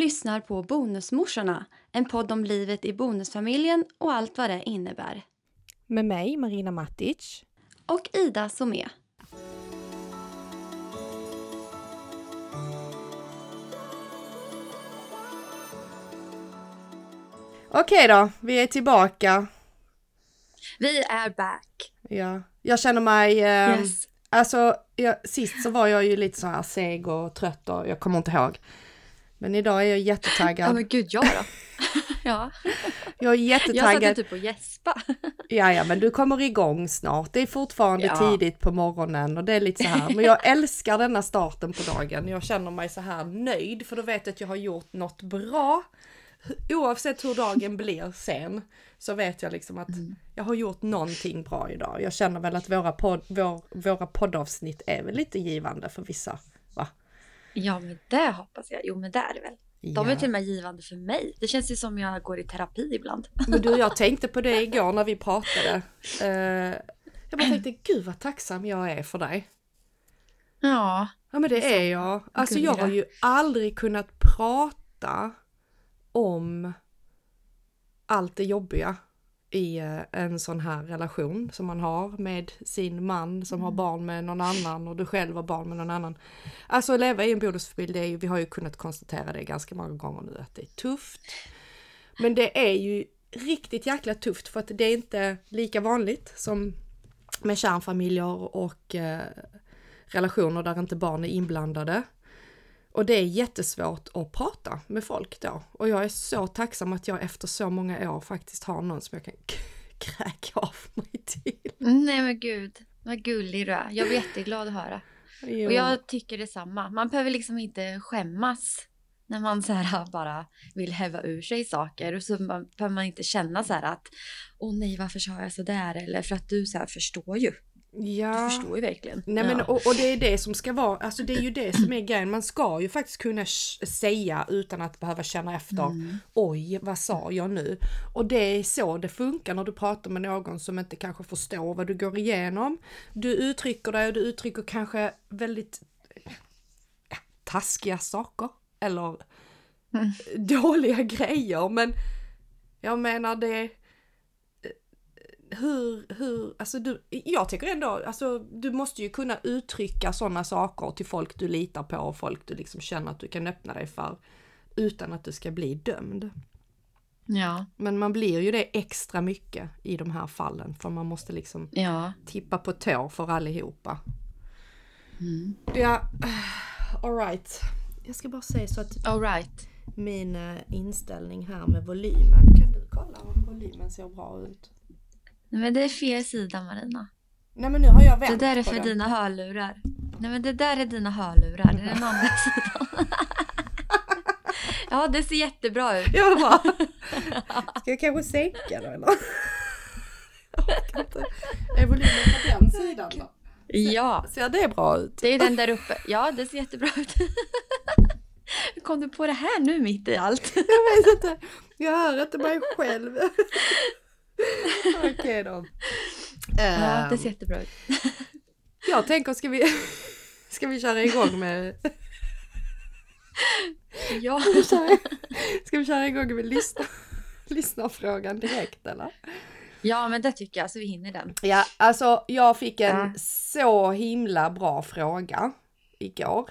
lyssnar på Bonusmorsorna, en podd om livet i bonusfamiljen och allt vad det innebär. Med mig, Marina Matic. Och Ida Somé. Okej då, vi är tillbaka. Vi är back. Ja, jag känner mig... Eh, Yes. Alltså, jag, sist så var jag ju lite så här seg och trött och jag kommer inte ihåg. Men idag är jag Ja jättetaggad. men gud, jag då? ja. Jag är Jag satt jättetaggad. typ och gäspa. Ja, ja, men du kommer igång snart. Det är fortfarande Ja. tidigt på morgonen och det är lite så här. Men jag älskar denna starten på dagen. Jag känner mig så här nöjd för då vet jag att jag har gjort något bra. Oavsett hur dagen blir sen så vet jag liksom att jag har gjort någonting bra idag. Jag känner väl att våra, podd, vår, våra poddavsnitt är väl lite givande för vissa. Ja men det hoppas jag. Jo men det är det väl. De är till och med givande för mig. Det känns ju som jag går i terapi ibland. Men du, jag tänkte på det igår när vi pratade. Eh, jag bara tänkte, gud vad tacksam jag är för dig. Ja. Ja men det är jag. Alltså jag har ju aldrig kunnat prata om allt det jobbiga i eh, en sån här relation som man har med sin man som har barn med någon annan och du själv har barn med någon annan. Alltså att leva i en bonusfamilj, det är ju, vi har ju kunnat konstatera det ganska många gånger nu att det är tufft. Men det är ju riktigt jäkla tufft för att det är inte lika vanligt som med kärnfamiljer och eh, relationer där inte barn är inblandade. Och det är jättesvårt att prata med folk då. Och jag är så tacksam att jag efter så många år faktiskt har någon som jag kan kräka av mig till. Nej men gud. Vad gullig du är. Jag blir jätteglad att höra. Jo. Och jag tycker detsamma. Man behöver liksom inte skämmas när man så här bara vill häva ur sig saker. Och så behöver man inte känna så här att åh nej varför sa jag så där eller för att du så här förstår ju. Ja. Du förstår ju verkligen. Nej men ja. och, och det är det som ska vara, alltså det är ju det som är grejen. Man ska ju faktiskt kunna säga utan att behöva känna efter. Mm. Oj, vad sa jag nu? Och det är så det funkar när du pratar med någon som inte kanske förstår vad du går igenom. Du uttrycker dig och du uttrycker kanske väldigt ja, taskiga saker eller Mm. dåliga grejer. Men jag menar det hur, hur, alltså du, jag tycker ändå, alltså du måste ju kunna uttrycka sådana saker till folk du litar på och folk du liksom känner att du kan öppna dig för utan att du ska bli dömd. Ja, Men man blir ju det extra mycket i de här fallen för man måste liksom ja. tippa på tå för allihopa. Mm. Ja, alright. Jag ska bara säga så att All right. min eh, inställning här med volymen, kan du kolla om volymen ser bra ut? Nej men det är fel sida Marina. Nej men nu har jag Det vänt där är för den. dina hörlurar. Nej men det där är dina hörlurar. Det är den andra sidan. ja det ser jättebra ut. Ja, bra. Ska jag kanske sänka då eller? Är volymen på den sidan då? Ja, Ser det bra ut? det är den där uppe. Ja det ser jättebra ut. Hur kom du på det här nu mitt i allt? Jag vet inte. Jag hör inte mig själv. Okej då. Ja, Ehm, det ser jättebra ut. Jag tänker, ska vi, ska vi köra igång med, Ja. ska vi köra igång med lyssna, lyssnarfrågan direkt eller? ja, men det tycker jag så vi hinner den. Ja, alltså jag fick en Ja. så himla bra fråga igår.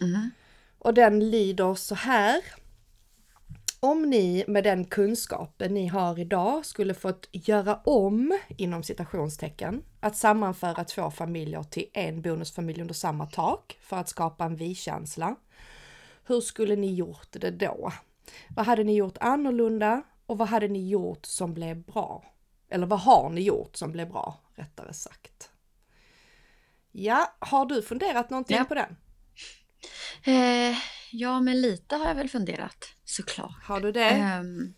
Mm. Och den lyder så här. Om ni med den kunskapen ni har idag skulle fått göra om, inom citationstecken, att sammanföra två familjer till en bonusfamilj under samma tak för att skapa en vi-känsla. Hur skulle ni gjort det då? Vad hade ni gjort annorlunda och vad hade ni gjort som blev bra? Eller vad har ni gjort som blev bra, rättare sagt? Ja, har du funderat någonting Ja. på den? Eh, ja, men lite har jag väl funderat såklart. Har du det? Ehm,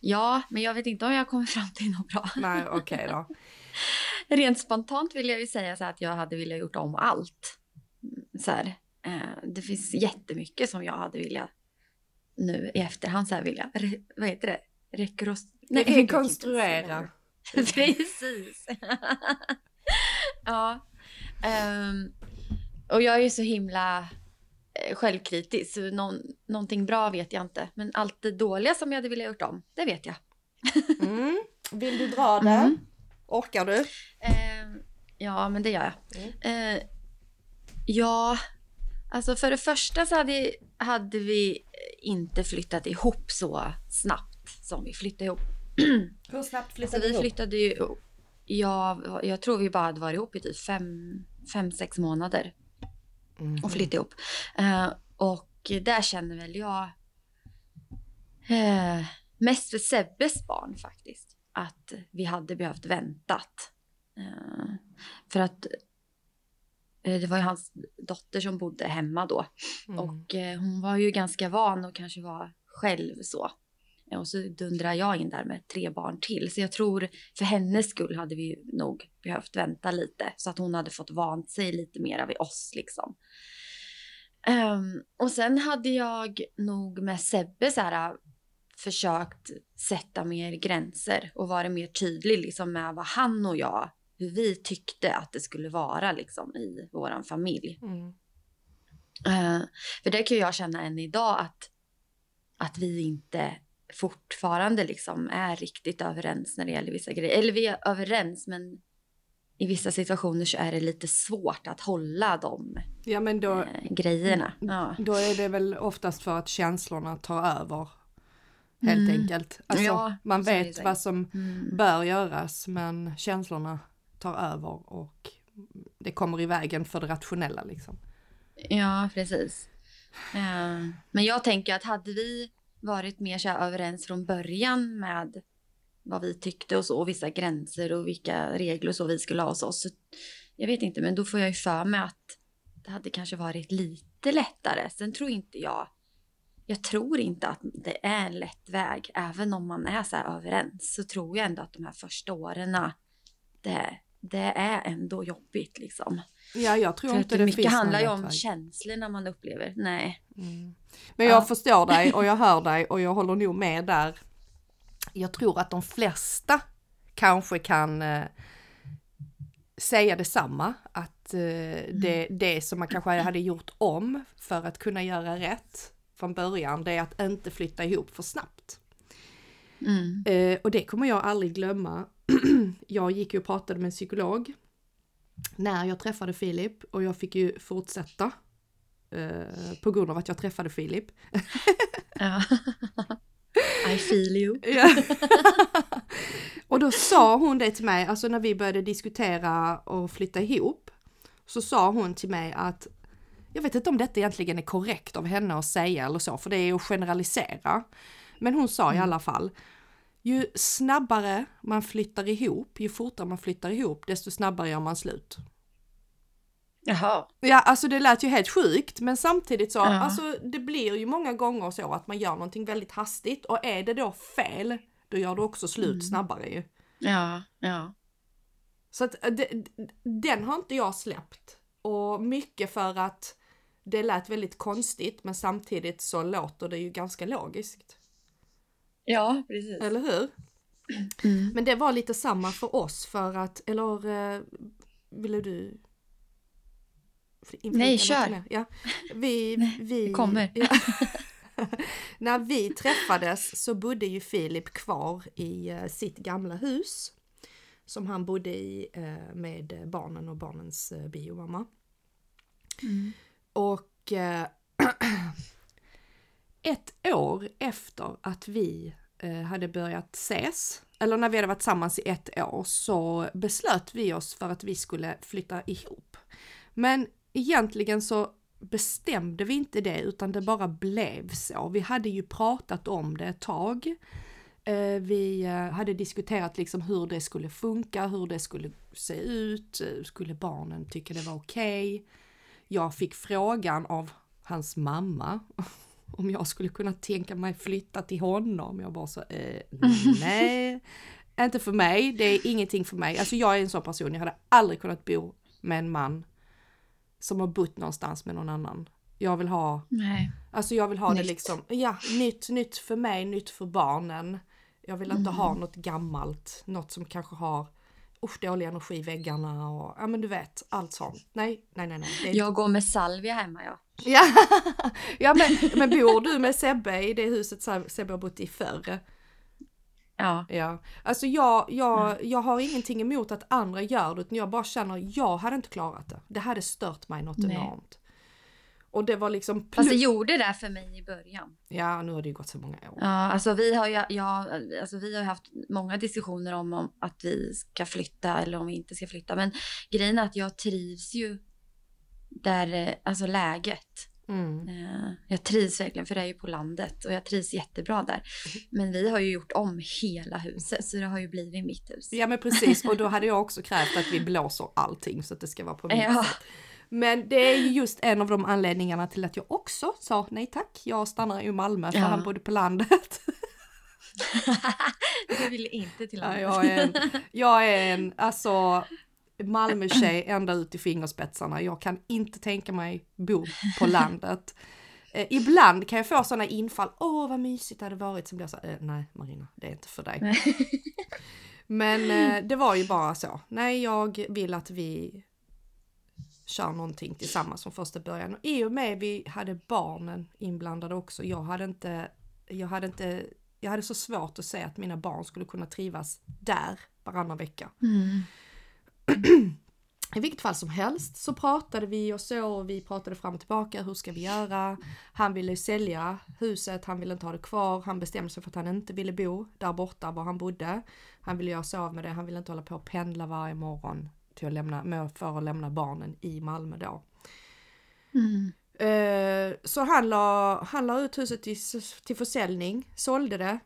ja, men jag vet inte om jag kommer fram till något bra. Nej, okej då. Rent spontant vill jag ju säga så att jag hade velat gjort om allt. Så här, eh, det finns jättemycket som jag hade velat nu i efterhand så här vilja, re, vad heter det? Rekros, nej, Rekonstruera. Precis. ja. Ehm, och jag är ju så himla självkritisk. Så någon, någonting bra vet jag inte. Men allt det dåliga som jag hade velat gjort om, det vet jag. Mm. Vill du dra det? Mm. Orkar du? Eh, ja, men det gör jag. Mm. Eh, ja, alltså för det första så hade, hade vi inte flyttat ihop så snabbt som vi flyttade ihop. Hur snabbt Alltså flyttade vi du ihop? flyttade ju... Ja, jag tror vi bara hade varit ihop i typ fem, fem sex månader Mhm. och flyttade ihop. Eh, och där känner väl jag eh, mest för Sebbes barn faktiskt. Att vi hade behövt väntat. Eh, för att eh, det var ju hans dotter som bodde hemma då. Mm. Och eh, hon var ju ganska van och kanske var själv så. Eh, Och så dundrar jag in där med tre barn till. Så jag tror för hennes skull hade vi nog behövt vänta lite. Så att hon hade fått vant sig lite mera vid oss liksom. Ehm, och sen hade jag nog med Sebbe så här, försökt sätta mer gränser och vara mer tydlig liksom med vad han och jag, hur vi tyckte att det skulle vara liksom i våran familj. Mm. Eh, för det kan jag känna än idag att, att vi inte fortfarande liksom är riktigt överens när det gäller vissa grejer. Eller vi är överens men i vissa situationer så är det lite svårt att hålla de Ja men då, eh, grejerna. Ja. då är det väl oftast för att känslorna tar över. Helt Mm. enkelt. Alltså, Ja, man vet vad som Mm. bör göras men känslorna tar över och det kommer i vägen för det rationella liksom. Ja, precis. Eh, men jag tänker att hade vi varit mer så överens från början med vad vi tyckte och så, och vissa gränser och vilka regler och så vi skulle ha hos oss. Så, jag vet inte, men då får jag ju för mig att det hade kanske varit lite lättare. Sen tror inte jag, jag tror inte att det är en lätt väg. Även om man är så här överens så tror jag ändå att de här första åren, det, det är ändå jobbigt liksom. Ja jag tror inte det mycket finns handlar ju om väg. känslorna man upplever. Nej. Mm. Men jag Ja. förstår dig och jag hör dig och jag håller nog med där. Jag tror att de flesta kanske kan eh, säga detsamma. Att eh, det, det som man kanske hade gjort om för att kunna göra rätt från början, det är att inte flytta ihop för snabbt. Mm. Eh, och det kommer jag aldrig glömma. jag gick ju och pratade med en psykolog när jag träffade Filip och jag fick ju fortsätta eh, på grund av att jag träffade Filip. Ja. I feel you. Och då sa hon det till mig, alltså när vi började diskutera och flytta ihop, så sa hon till mig att jag vet inte om detta egentligen är korrekt av henne att säga eller så, för det är att generalisera. Men hon sa i alla fall, ju snabbare man flyttar ihop, ju fortare man flyttar ihop, desto snabbare gör man slut. Jaha. Ja, alltså det lät ju helt sjukt, men samtidigt så, Ja. alltså det blir ju många gånger så att man gör någonting väldigt hastigt och är det då fel, då gör du också slut Mm. snabbare ju. Ja, ja. Så att eh, det, den har inte jag släppt. Och mycket för att det lät väldigt konstigt, men samtidigt så låter det ju ganska logiskt. Ja, precis. Eller hur? Mm. Men det var lite samma för oss för att, eller eh, ville du? Nej, kör. Ja. Vi, vi, det kommer. Ja. När vi träffades så bodde ju Filip kvar i eh, sitt gamla hus som han bodde i eh, med barnen och barnens biomamma. Mm. Och ett år efter att vi eh, hade börjat ses, eller när vi hade varit tillsammans i ett år, så beslöt vi oss för att vi skulle flytta ihop. Men egentligen så bestämde vi inte det utan det bara blev så. Vi hade ju pratat om det ett tag. Eh, vi eh, hade diskuterat liksom hur det skulle funka, hur det skulle se ut, skulle barnen tycka det var okej? Jag fick frågan av hans mamma om jag skulle kunna tänka mig flytta till honom. Jag bara så, eh, nej, inte för mig, det är ingenting för mig. Alltså jag är en sån person, jag hade aldrig kunnat bo med en man som har bott någonstans med någon annan. Jag vill ha, Nej. alltså jag vill ha det liksom, ja, nytt, nytt för mig, nytt för barnen. Jag vill inte ha Mm. något gammalt, något som kanske har usch, dålig energi i väggarna och ja men du vet, allt sånt. Nej, nej, nej, nej. Jag går med salvia hemma, ja. Ja, ja men, men bor du med Sebbe i det huset Sebbe har bott i förr? Ja. Ja, alltså jag, jag, jag har ingenting emot att andra gör det utan jag bara känner jag hade inte klarat det. Det hade stört mig något Nej. enormt. Och det var liksom... Fast det plus- gjorde det för mig i början. Ja, nu har det ju gått så många år. Ja, alltså vi har ju ja, alltså vi har haft många diskussioner om, om att vi ska flytta eller om vi inte ska flytta. Men grejen är att jag trivs ju där, eh, alltså läget. Mm. Eh, Jag trivs verkligen för det är ju på landet och jag trivs jättebra där. Men vi har ju gjort om hela huset så det har ju blivit mitt hus. Ja men precis och då hade jag också krävt att vi blåser allting så att det ska vara på mitt Ja. sätt. Men det är ju just en av de anledningarna till att jag också sa nej tack, jag stannar i Malmö för Ja. han bodde på landet. du ville inte till Ja, landet. jag, är en, jag är en, alltså Malmö-tjej ända ut i fingerspetsarna. Jag kan inte tänka mig bo på landet. Eh, ibland kan jag få sådana infall, åh vad mysigt det hade varit, som blir så här, eh, nej Marina, det är inte för dig. Men eh, det var ju bara så, nej jag vill att vi kör någonting tillsammans från första början. Och I och med vi hade barnen inblandade också, jag hade inte, jag hade inte, jag hade så svårt att se att mina barn skulle kunna trivas där varannan vecka. Mm. I vilket fall som helst så pratade vi och så och vi pratade fram och tillbaka. Hur ska vi göra? Han ville sälja huset, han ville inte ha det kvar. Han bestämde sig för att han inte ville bo där borta var han bodde. Han ville göra sig av med det. Han ville inte hålla på och pendla varje morgon till att lämna, för att lämna barnen i Malmö då. Mm. Eh, så han la, han la ut huset till, till försäljning, sålde det.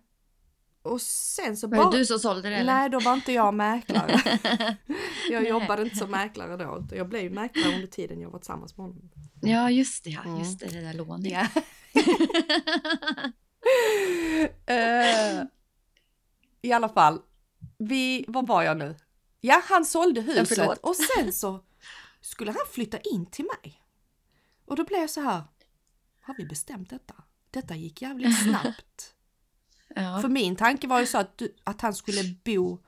Och sen så Var bara... det du som sålde det eller? Nej, då var inte jag mäklare. jag jobbade inte som mäklare då. Jag blev mäklare under tiden jag var tillsammans med honom. Ja just det, ja. Mm. just det, det där lånet. Ja. Eh, I alla fall, vi, var var jag nu? Ja, han sålde huset och sen så skulle han flytta in till mig. Och då blev jag så här, har vi bestämt detta? Detta gick jävligt snabbt. Ja. För min tanke var ju så att, du, att han skulle bo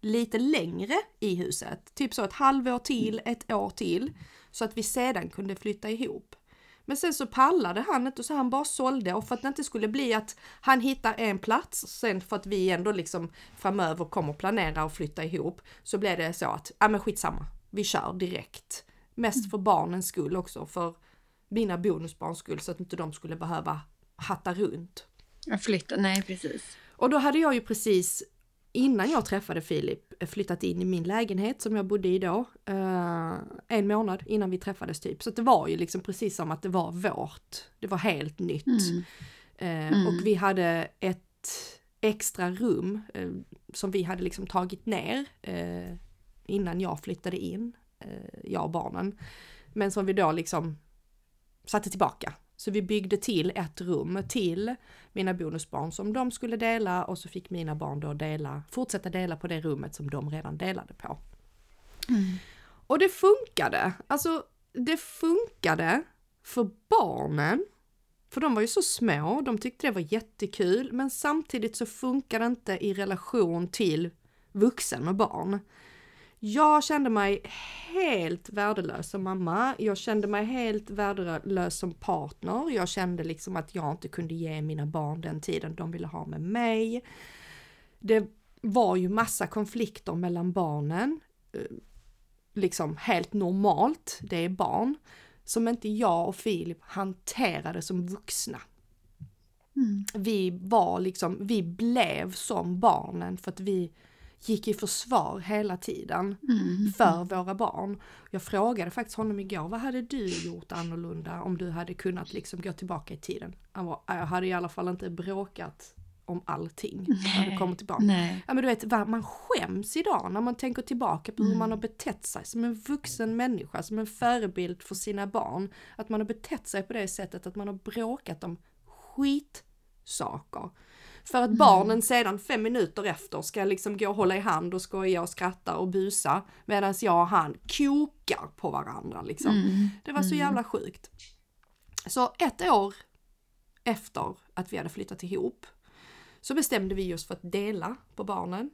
lite längre i huset. Typ så ett halvår till, ett år till. Så att vi sedan kunde flytta ihop. Men sen så pallade han inte så han bara sålde och för att det inte skulle bli att han hittar en plats sen för att vi ändå liksom framöver kommer planera och flytta ihop så blev det så att, ja men skitsamma, vi kör direkt. Mest för barnens skull också, för mina bonusbarns skull så att inte de skulle behöva hatta runt. Jag flyttade, nej precis. Och då hade jag ju precis innan jag träffade Filip flyttat in i min lägenhet som jag bodde i då. eh, en månad innan vi träffades typ. Så det var ju liksom precis som att det var vårt. Det var helt nytt. Mm. Eh, Mm. Och vi hade ett extra rum eh, som vi hade liksom tagit ner eh, innan jag flyttade in, eh, jag och barnen. Men som vi då liksom satte tillbaka. Så vi byggde till ett rum till mina bonusbarn som de skulle dela och så fick mina barn då dela, fortsätta dela på det rummet som de redan delade på. Mm. Och det funkade. Alltså det funkade för barnen. För de var ju så små, de tyckte det var jättekul. Men samtidigt så funkar det inte i relation till vuxen och barn. Jag kände mig helt värdelös som mamma. Jag kände mig helt värdelös som partner. Jag kände liksom att jag inte kunde ge mina barn den tiden de ville ha med mig. Det var ju massa konflikter mellan barnen. eh, Liksom helt normalt, det är barn. Som inte jag och Filip hanterade som vuxna. Mm. Vi var liksom, vi blev som barnen för att vi gick i försvar hela tiden Mm. för våra barn. Jag frågade faktiskt honom igår, vad hade du gjort annorlunda om du hade kunnat liksom gå tillbaka i tiden? Han var, jag hade i alla fall inte bråkat om allting när det kommer till barn. Nej. Ja men du vet, man skäms idag när man tänker tillbaka på hur Mm. man har betett sig som en vuxen människa, som en förebild för sina barn. Att man har betett sig på det sättet att man har bråkat om skitsaker. För att Mm. barnen sedan fem minuter efter ska liksom gå och hålla i hand och skoja och skratta och busa medan jag och han kokar på varandra liksom. Mm. Det var så jävla sjukt. Så ett år efter att vi hade flyttat ihop så bestämde vi just för att dela på barnen.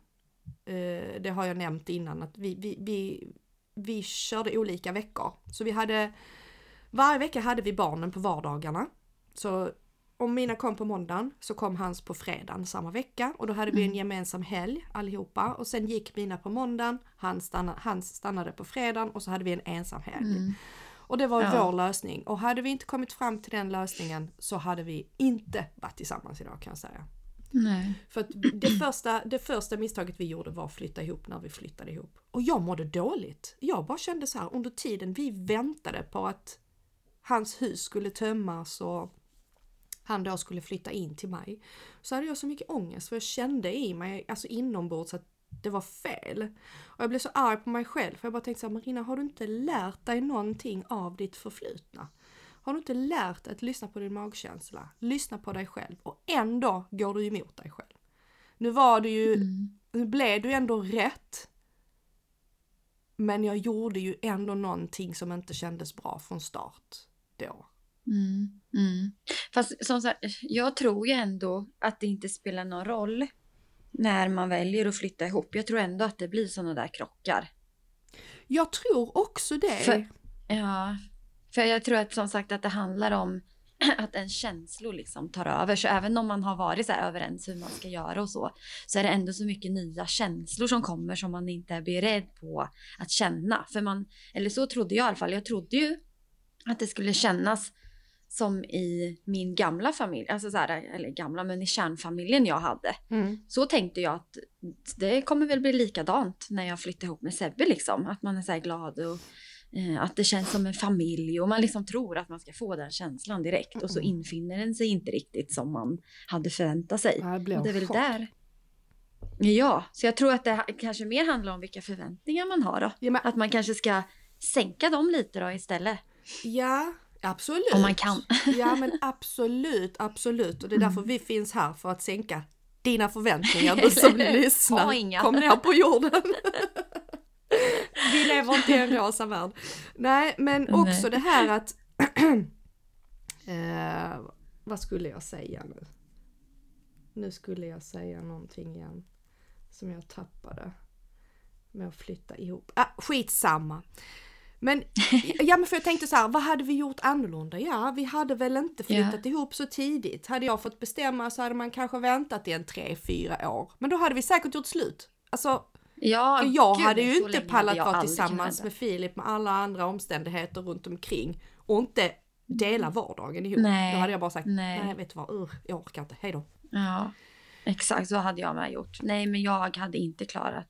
Eh, det har jag nämnt innan att vi, vi, vi, vi körde olika veckor. Så vi hade Varje vecka hade vi barnen på vardagarna. Så om mina kom på måndagen så kom hans på fredagen samma vecka och då hade vi en gemensam helg allihopa och sen gick mina på måndagen, han stannade, hans stannade på fredagen och så hade vi en ensam helg. Och det var Ja. vår lösning och hade vi inte kommit fram till den lösningen så hade vi inte varit tillsammans idag kan jag säga. Nej. För att det första, det första misstaget vi gjorde var att flytta ihop när vi flyttade ihop. Och jag mådde dåligt. Jag bara kände så här under tiden vi väntade på att hans hus skulle tömmas och han då skulle flytta in till mig. Så hade jag så mycket ångest för jag kände i mig, alltså inombords att det var fel. Och jag blev så arg på mig själv för jag bara tänkte så här, Marina har du inte lärt dig någonting av ditt förflutna? Har du inte lärt dig att lyssna på din magkänsla, lyssna på dig själv och ändå går du emot dig själv. Nu var det ju, Mm. nu blev du ändå rätt. Men jag gjorde ju ändå någonting som inte kändes bra från start då. Mm. Mm. Fast som sagt, jag tror ju ändå att det inte spelar någon roll när man väljer att flytta ihop. Jag tror ändå att det blir sådana där krockar. Jag tror också det. För- Ja, för jag tror att som sagt att det handlar om att en känslor liksom tar över. Så även om man har varit så överens hur man ska göra och så, så är det ändå så mycket nya känslor som kommer som man inte är beredd på att känna. För man, eller så trodde jag i alla fall. Jag trodde ju att det skulle kännas som i min gamla familj, alltså så här, eller gamla, men i kärnfamiljen jag hade. Mm. Så tänkte jag att det kommer väl bli likadant när jag flyttar ihop med Sebbe liksom. Att man är så här glad och eh, att det känns som en familj och man liksom tror att man ska få den känslan direkt och så Mm. infinner den sig inte riktigt som man hade förväntat sig. Det Och det är väl chock. där. Ja, så jag tror att det kanske mer handlar om vilka förväntningar man har då. Ja, men, Att man kanske ska sänka dem lite då istället. ja, absolut. Om man kan. Ja men absolut, absolut. Och det är därför Mm. vi finns här för att sänka dina förväntningar du som lyssnar. Kom ner på jorden. vi lever inte i en rosa värld. Nej men också Nej. det här att eh, vad skulle jag säga nu? Nu skulle jag säga någonting igen som jag tappade med att flytta ihop. Ah, skitsamma. Men, ja men för jag tänkte så här, vad hade vi gjort annorlunda? Ja, vi hade väl inte flyttat ihop så tidigt. Hade jag fått bestämma så hade man kanske väntat i en tre, fyra år. Men då hade vi säkert gjort slut. Alltså, Ja, för jag gud, hade ju inte pallat vara tillsammans med Filip med alla andra omständigheter runt omkring och inte dela vardagen ihop. Nej, Då hade jag bara sagt, nej, nej. vet du vad, uh, jag orkar inte, hejdå. Ja, exakt så hade jag med gjort. Nej, men jag hade inte klarat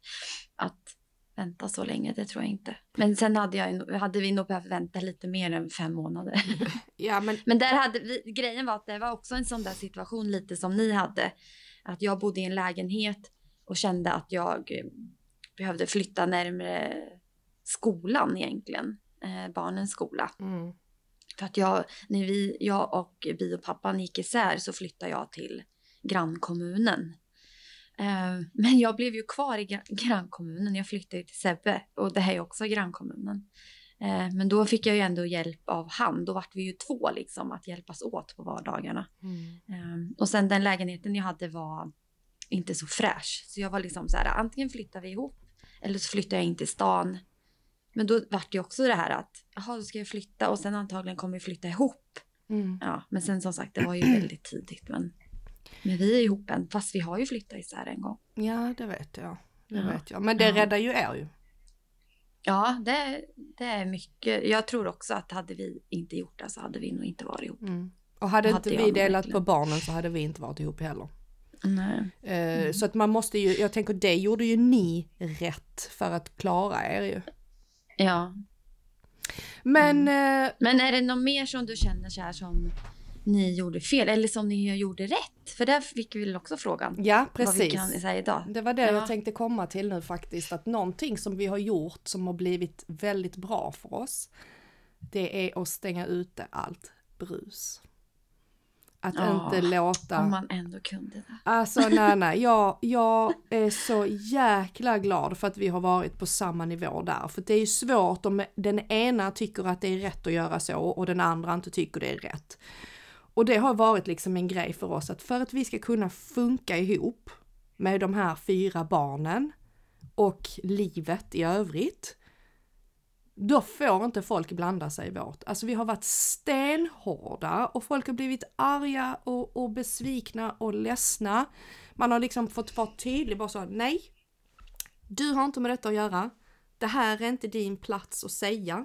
att vänta så länge, det tror jag inte. Men sen hade, jag, hade vi nog behövt vänta lite mer än fem månader. Ja men, Men där hade vi, grejen var att det var också en sån där situation lite som ni hade. Att jag bodde i en lägenhet och kände att jag eh, behövde flytta närmare skolan egentligen. Eh, barnens skola. mm, För att jag, när vi, jag och biopappan gick isär så flyttade jag till grannkommunen. Eh, men jag blev ju kvar i gra- grannkommunen. Jag flyttade till Sebbe och det här är också grannkommunen. Eh, men då fick jag ju ändå hjälp av han. Då vart vi ju två liksom att hjälpas åt på vardagarna. mm, Eh, och sen den lägenheten jag hade var inte så fräsch. Så jag var liksom så här, antingen flyttar vi ihop eller så flyttar jag in till stan. Men då vart det också det här att, jaha, då ska jag flytta och sen antagligen kommer vi flytta ihop. mm. Ja, men sen som sagt, det var ju väldigt tidigt. Men, men vi är ihop än, fast vi har ju flyttat isär en gång. Ja, det vet jag. Det Ja. vet jag. Men det Ja. räddar ju er ju. Ja, det, det är mycket. Jag tror också att hade vi inte gjort det så hade vi nog inte varit ihop. Mm. Och hade inte hade jag vi delat verkligen. på barnen så hade vi inte varit ihop heller. Nej. Eh, Mm. Så att man måste ju, jag tänker det gjorde ju ni rätt för att klara er ju. Ja, Men Mm. eh, Men är det något mer som du känner så här som ni gjorde fel eller som ni gjorde rätt? För där fick vi väl också frågan. ja, precis. Det var det Ja. jag tänkte komma till nu faktiskt, att någonting som vi har gjort som har blivit väldigt bra för oss, det är att stänga ute allt brus. Att Ja, inte låta... Om man ändå kunde det. Alltså nej nej, jag, jag är så jäkla glad för att vi har varit på samma nivå där. För det är ju svårt om den ena tycker att det är rätt att göra så och den andra inte tycker det är rätt. Och det har varit liksom en grej för oss att för att vi ska kunna funka ihop med de här fyra barnen och livet i övrigt då får inte folk blanda sig i vårt. Alltså vi har varit stenhårda och folk har blivit arga och, och besvikna och ledsna. Man har liksom fått vara tydlig bara så, nej, du har inte med detta att göra. Det här är inte din plats att säga.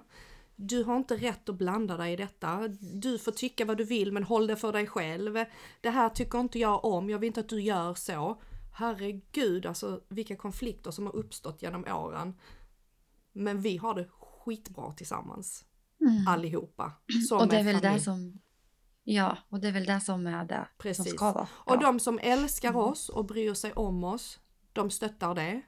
Du har inte rätt att blanda dig i detta. Du får tycka vad du vill men håll det för dig själv. Det här tycker inte jag om, jag vill inte att du gör så. Herregud alltså vilka konflikter som har uppstått genom åren. Men vi har det skitbra tillsammans. Mm. Allihopa. Som Och det är väl det familj. som... Ja, och det är väl det som är det som Precis. ska vara. Och ja. de som älskar oss och bryr sig om oss, de stöttar det.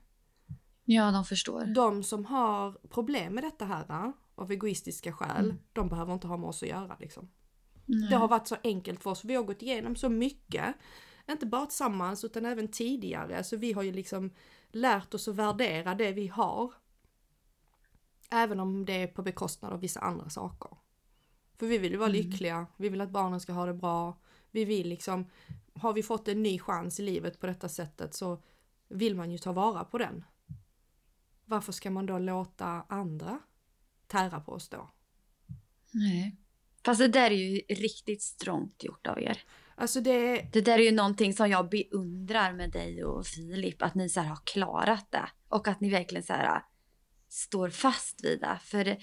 ja, de förstår. De som har problem med detta här av egoistiska skäl, Mm. de behöver inte ha med oss att göra liksom. Nej. Det har varit så enkelt för oss. Vi har gått igenom så mycket. Inte bara tillsammans utan även tidigare. Så vi har ju liksom lärt oss att värdera det vi har. Även om det är på bekostnad av vissa andra saker. För vi vill ju vara Mm. lyckliga, vi vill att barnen ska ha det bra. Vi vill liksom, har vi fått en ny chans i livet på detta sättet så vill man ju ta vara på den. Varför ska man då låta andra tära på oss då? Nej. Fast det där är ju riktigt strångt gjort av er. Alltså det, Det där är ju någonting som jag beundrar med dig och Filip, att ni så här har klarat det. Och att ni verkligen så här står fast vid det. För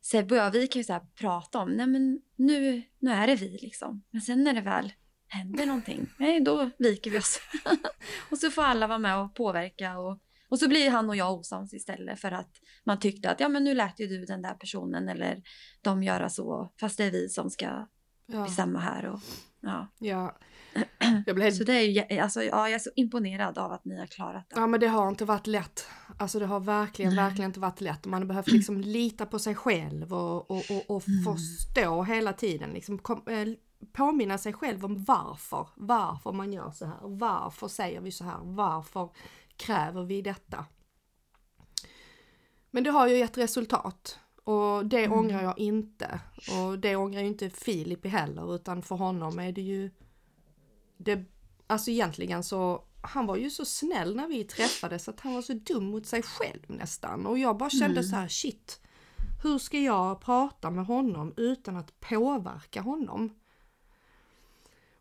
Sebbe och jag, vi kan ju så här prata om, nej men nu, nu är det vi liksom. Men sen när det väl händer någonting, nej då viker vi oss. och så får alla vara med och påverka och, och så blir han och jag osams istället för att man tyckte att ja men nu lät ju du den där personen eller de göra så, fast det är vi som ska ja, bestämma här och ja. ja. Jag blev Så det är ju, alltså, ja, jag är så imponerad av att ni har klarat det. Ja men det har inte varit lätt. Alltså det har verkligen, Nej. verkligen inte varit lätt. Man har behövt liksom lita på sig själv och, och, och, och Mm. förstå hela tiden. Liksom kom, eh, påminna sig själv om varför. Varför man gör så här. Varför säger vi så här. Varför kräver vi detta. Men det har ju gett resultat. Och det Mm. ångrar jag inte. Och det ångrar ju inte Filip heller utan för honom är det ju det, alltså egentligen så, han var ju så snäll när vi träffades att han var så dum mot sig själv nästan. Och jag bara kände Mm. så här, shit, hur ska jag prata med honom utan att påverka honom?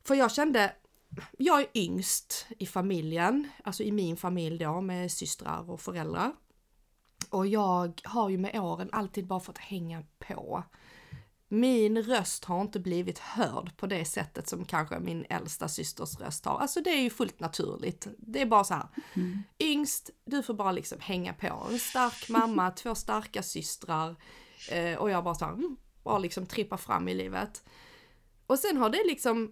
För jag kände, jag är yngst i familjen, alltså i min familj då med systrar och föräldrar. Och jag har ju med åren alltid bara fått hänga på. Min röst har inte blivit hörd på det sättet som kanske min äldsta systers röst har. Alltså det är ju fullt naturligt. Det är bara så här. Mm. Yngst, du får bara liksom hänga på. En stark mamma, två starka systrar. Eh, och jag bara så här, mm, bara liksom trippa fram i livet. Och sen har det liksom,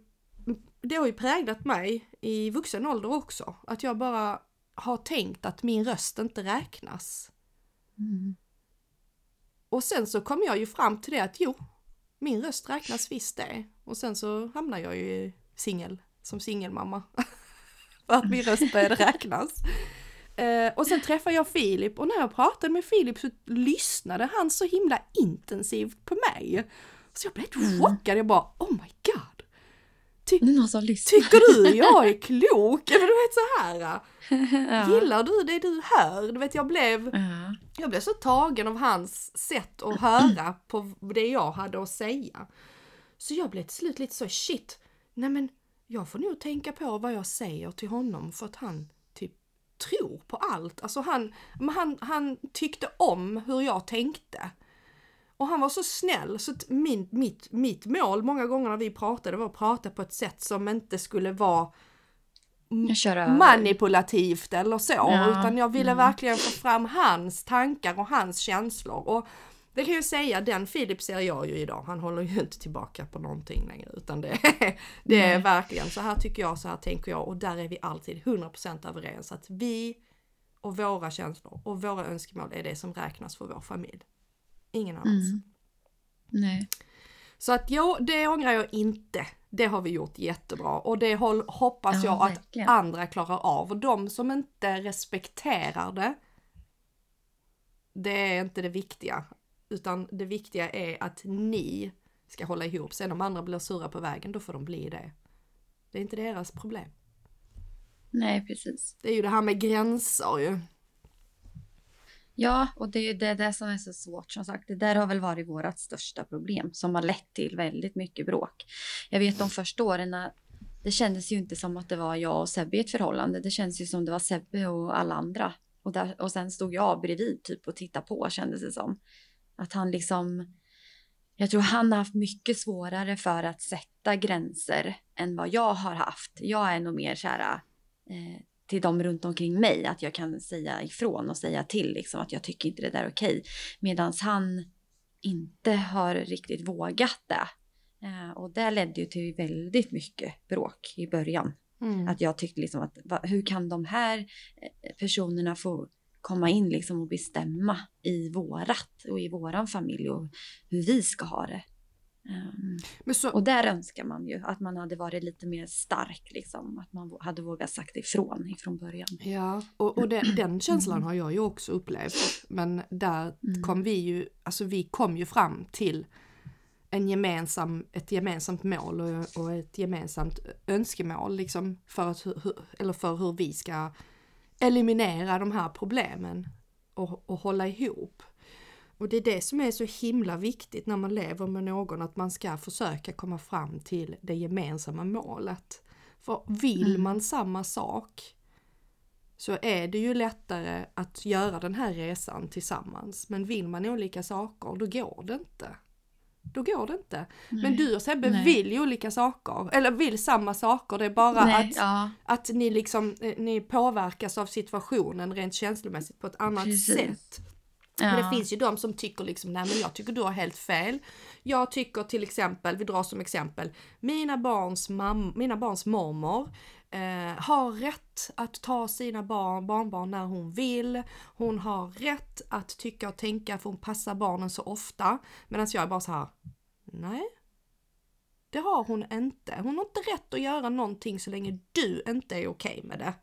det har ju präglat mig i vuxen ålder också. Att jag bara har tänkt att min röst inte räknas. Mm. Och sen så kom jag ju fram till det att jo, min röst räknas visst det. Och sen så hamnar jag ju singel, som singelmamma. För att min röst började räknas. Eh, och sen träffade jag Filip och när jag pratade med Filip så lyssnade han så himla intensivt på mig. Så jag blev helt Mm. chockad, jag bara oh my god. Ty- någon som lyssnar. tycker du jag är klok? Eller du vet så här. ja. Gillar du det du hör? Du vet jag blev Ja. jag blev så tagen av hans sätt att höra på det jag hade att säga. Så jag blev till slut lite så shit, nej men jag får nog tänka på vad jag säger till honom för att han typ tror på allt. Alltså han, han, han tyckte om hur jag tänkte. Och han var så snäll så att min, mitt, mitt mål många gånger när vi pratade var att prata på ett sätt som inte skulle vara manipulativt eller så, Ja, utan jag ville mm. verkligen få fram hans tankar och hans känslor. Och det kan jag säga, den Filip ser jag ju idag, han håller ju inte tillbaka på någonting längre, utan det, det är Nej. verkligen så här tycker jag, så här tänker jag och där är vi alltid 100% överens att vi och våra känslor och våra önskemål är det som räknas för vår familj. Ingen annans. Mm. Nej. Så att jo, det ångrar jag inte. Det har vi gjort jättebra och det hoppas Ja, jag att verkligen. andra klarar av. Och de som inte respekterar det, det är inte det viktiga. Utan det viktiga är att ni ska hålla ihop. Sen om andra blir sura på vägen, då får de bli det. Det är inte deras problem. Nej, precis. Det är ju det här med gränser ju. Ja, och det är det, det som är så svårt. Som sagt, det där har väl varit vårt största problem som har lett till väldigt mycket bråk. Jag vet de första åren, det kändes ju inte som att det var jag och Sebbe i ett förhållande. Det kändes ju som det var Sebbe och alla andra. Och, där, och sen stod jag bredvid typ och tittade på kändes det som. Att han liksom, jag tror han har haft mycket svårare för att sätta gränser än vad jag har haft. Jag är nog mer så här, eh, till dem runt omkring mig att jag kan säga ifrån och säga till liksom att jag tycker inte det där är okej. Medan han inte har riktigt vågat det. Eh, och det ledde ju till väldigt mycket bråk i början. Mm. Att jag tyckte liksom att va, hur kan de här eh, personerna få komma in liksom och bestämma i vårat och i våran familj och hur vi ska ha det. Um, så... Och där önskar man ju att man hade varit lite mer stark, liksom, att man hade vågat sagt ifrån ifrån början. Ja, och, och den, den känslan har jag ju också upplevt. Men där mm. kom vi ju, alltså vi kom ju fram till en gemensam, ett gemensamt mål och, och ett gemensamt önskemål liksom för, att, hur, eller för hur vi ska eliminera de här problemen och, och hålla ihop. Och det är det som är så himla viktigt när man lever med någon, att man ska försöka komma fram till det gemensamma målet. För vill mm. man samma sak så är det ju lättare att göra den här resan tillsammans. Men vill man olika saker, då går det inte. Då går det inte. Nej. Men du och Sebbe Nej. vill olika saker, eller vill samma saker. Det är bara Nej, att, ja. att ni liksom, eh, ni påverkas av situationen rent känslomässigt på ett annat Precis. sätt. Ja. Men det finns ju de som tycker liksom, nej men jag tycker du har helt fel. Jag tycker till exempel, vi drar som exempel, mina barns, mam mina barns mormor eh, har rätt att ta sina barn, barnbarn när hon vill. Hon har rätt att tycka och tänka för hon passar barnen så ofta. Medan jag är bara så här, nej. Det har hon inte. Hon har inte rätt att göra någonting så länge du inte är okej okay med det.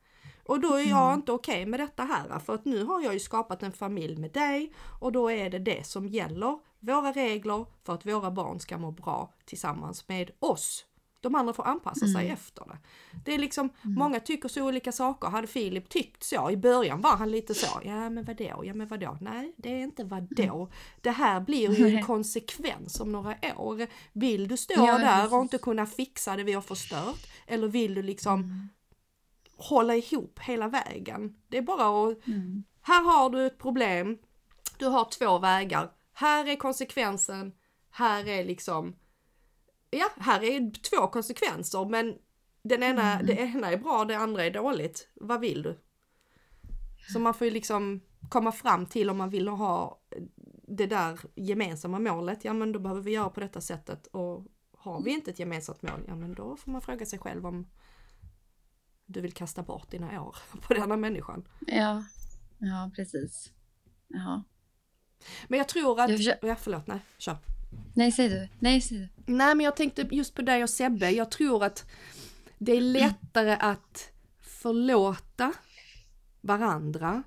Och då är jag mm. inte okej okay med detta här för att nu har jag ju skapat en familj med dig och då är det det som gäller. Våra regler för att våra barn ska må bra tillsammans med oss. De andra får anpassa sig mm. efter det. Det är liksom, mm. många tycker så olika saker. Hade Filip tyckt så, i början var han lite så, ja men vadå, ja men vadå, nej det är inte vadå. Mm. Det här blir ju en konsekvens om några år. Vill du stå ja, där och inte kunna fixa det vi har förstört? Eller vill du liksom mm hålla ihop hela vägen. Det är bara att, mm. här har du ett problem, du har två vägar, här är konsekvensen, här är liksom, ja, här är två konsekvenser men den ena, mm. det ena är bra, det andra är dåligt. Vad vill du? Så man får ju liksom komma fram till om man vill ha det där gemensamma målet, ja men då behöver vi göra på detta sättet och har vi inte ett gemensamt mål, ja men då får man fråga sig själv om du vill kasta bort dina år på denna människan. Ja, ja precis. Ja. Men jag tror att... Jag försöker... Ja, förlåt, nej, kör. Nej, säg du. Nej, säg du. Nej, men jag tänkte just på dig och Sebbe. Jag tror att det är lättare att förlåta varandra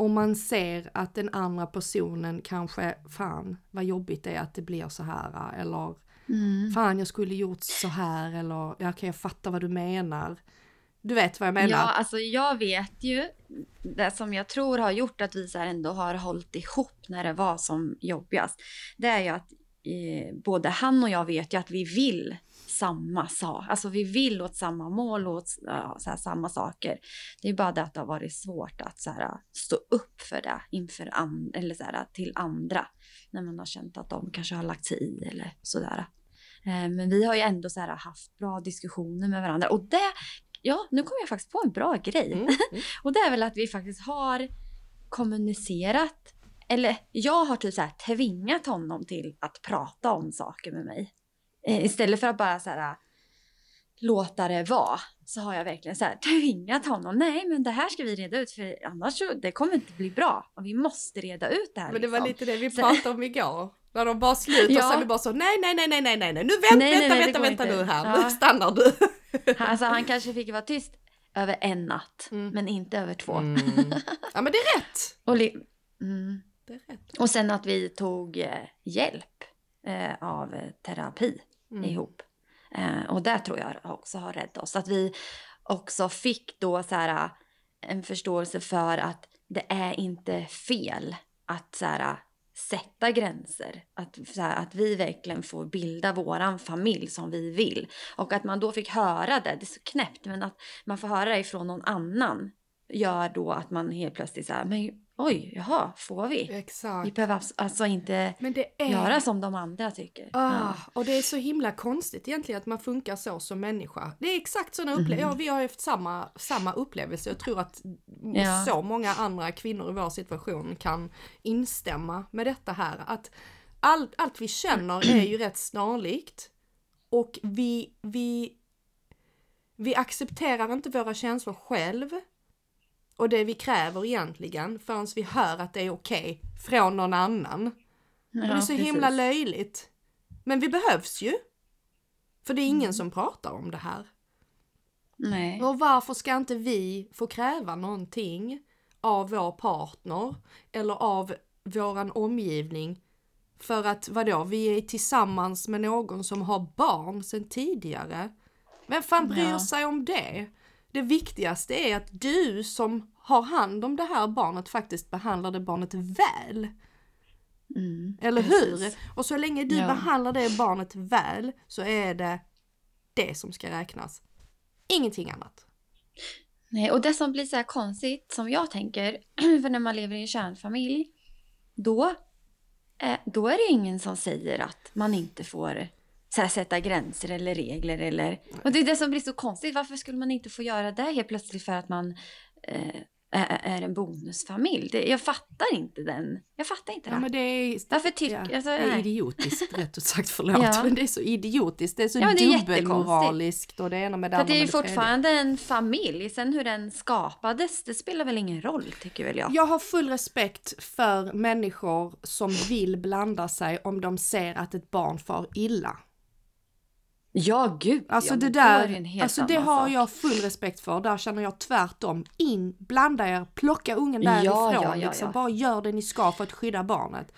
om man ser att den andra personen kanske, fan vad jobbigt det är att det blir så här eller mm. fan jag skulle gjort så här eller ja, okay, jag fattar vad du menar. Du vet vad jag menar? Ja, alltså jag vet ju det som jag tror har gjort att vi så ändå har hållit ihop när det var som jobbigast. Det är ju att eh, både han och jag vet ju att vi vill samma sak. Alltså vi vill åt samma mål och åt ja, så här, samma saker. Det är bara det att det har varit svårt att så här, stå upp för det inför and eller så här, till andra. När man har känt att de kanske har lagt sig i eller sådär. Eh, men vi har ju ändå så här, haft bra diskussioner med varandra och det Ja, nu kom jag faktiskt på en bra grej. Mm, mm. och det är väl att vi faktiskt har kommunicerat. Eller jag har typ så här tvingat honom till att prata om saker med mig. Eh, istället för att bara så här låta det vara så har jag verkligen så här tvingat honom. Nej, men det här ska vi reda ut för annars så det kommer inte bli bra och vi måste reda ut det här. Men det liksom. var lite det vi pratade om igår. När de bara slutar ja. så är vi bara så nej, nej, nej, nej, nej, nej, nej, nu vänt, nej, vänta, nej, vänta, vänta nu här, ja. nu stannar du. Alltså han kanske fick vara tyst över en natt, mm. men inte över två. Mm. Ja men det är rätt. Och, mm. det är rätt. och sen att vi tog eh, hjälp eh, av terapi mm. ihop. Eh, och det tror jag också har räddat oss. Att vi också fick då så här en förståelse för att det är inte fel att så här, sätta gränser. Att, så här, att vi verkligen får bilda våran familj som vi vill. Och att man då fick höra det, det är så knäppt, men att man får höra det ifrån någon annan gör då att man helt plötsligt så här, men oj, jaha, får vi? Vi Exakt. behöver alltså inte är... göra som de andra tycker. Ah, och det är så himla konstigt egentligen att man funkar så som människa. Det är exakt sådana upplevelser. Ja, vi har haft samma, samma upplevelse. Jag tror att Ja. så många andra kvinnor i vår situation kan instämma med detta här. Att allt, allt vi känner är ju rätt snarlikt. Och vi, vi, vi accepterar inte våra känslor själv. Och det vi kräver egentligen förrän vi hör att det är okej från någon annan. Ja, Och det är så precis. himla löjligt. Men vi behövs ju. För det är ingen Mm. som pratar om det här. Nej. Och varför ska inte vi få kräva någonting av vår partner eller av våran omgivning för att vadå, vi är tillsammans med någon som har barn sedan tidigare. Vem fan bryr Ja. sig om det? Det viktigaste är att du som har hand om det här barnet faktiskt behandlar det barnet väl. Mm, Eller precis. hur? Och så länge du Ja. behandlar det barnet väl så är det det som ska räknas. Ingenting annat. Nej, och det som blir så här konstigt, som jag tänker, för när man lever i en kärnfamilj, då, eh, då är det ingen som säger att man inte får så här, sätta gränser eller regler. Eller... Och det är det som blir så konstigt. Varför skulle man inte få göra det helt plötsligt för att man eh, är, en bonusfamilj? Det, jag fattar inte den. Jag fattar inte Ja, det. men det är, Varför tycker... ja, alltså, det är idiotiskt rätt ut sagt, förlåt. Ja. Men det är så idiotiskt, det är så Ja, men det är dubbelmoraliskt och det ena med det För andra att det är ju det tredje. fortfarande en familj. Sen hur den skapades, det spelar väl ingen roll, tycker väl jag. Jag har full respekt för människor som vill blanda sig om de ser att ett barn far illa. Ja, gud Alltså ja, det där, alltså det har sak. jag full respekt för. Där känner jag tvärtom. In, blanda er, plocka ungen Ja, därifrån. ja, ja, liksom. Bara gör det ni ska för att skydda barnet.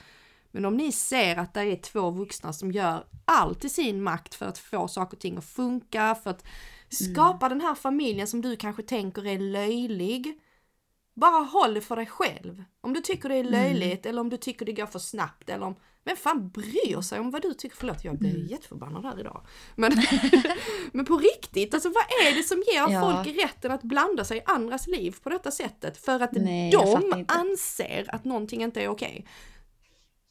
Men om ni ser att det är två vuxna som gör allt i sin makt för att få saker och ting att funka, för att skapa den här familjen som du kanske tänker är löjlig. Bara håll det för dig själv. Om du tycker det är löjligt eller om du tycker det går för snabbt eller om... Vem fan bryr sig om vad du tycker? Förlåt, jag blir jätteförbannad här idag. Men, men på riktigt, alltså vad är det som ger Ja. folk rätten att blanda sig i andras liv på detta sättet? För att Nej, de anser att någonting inte är okej.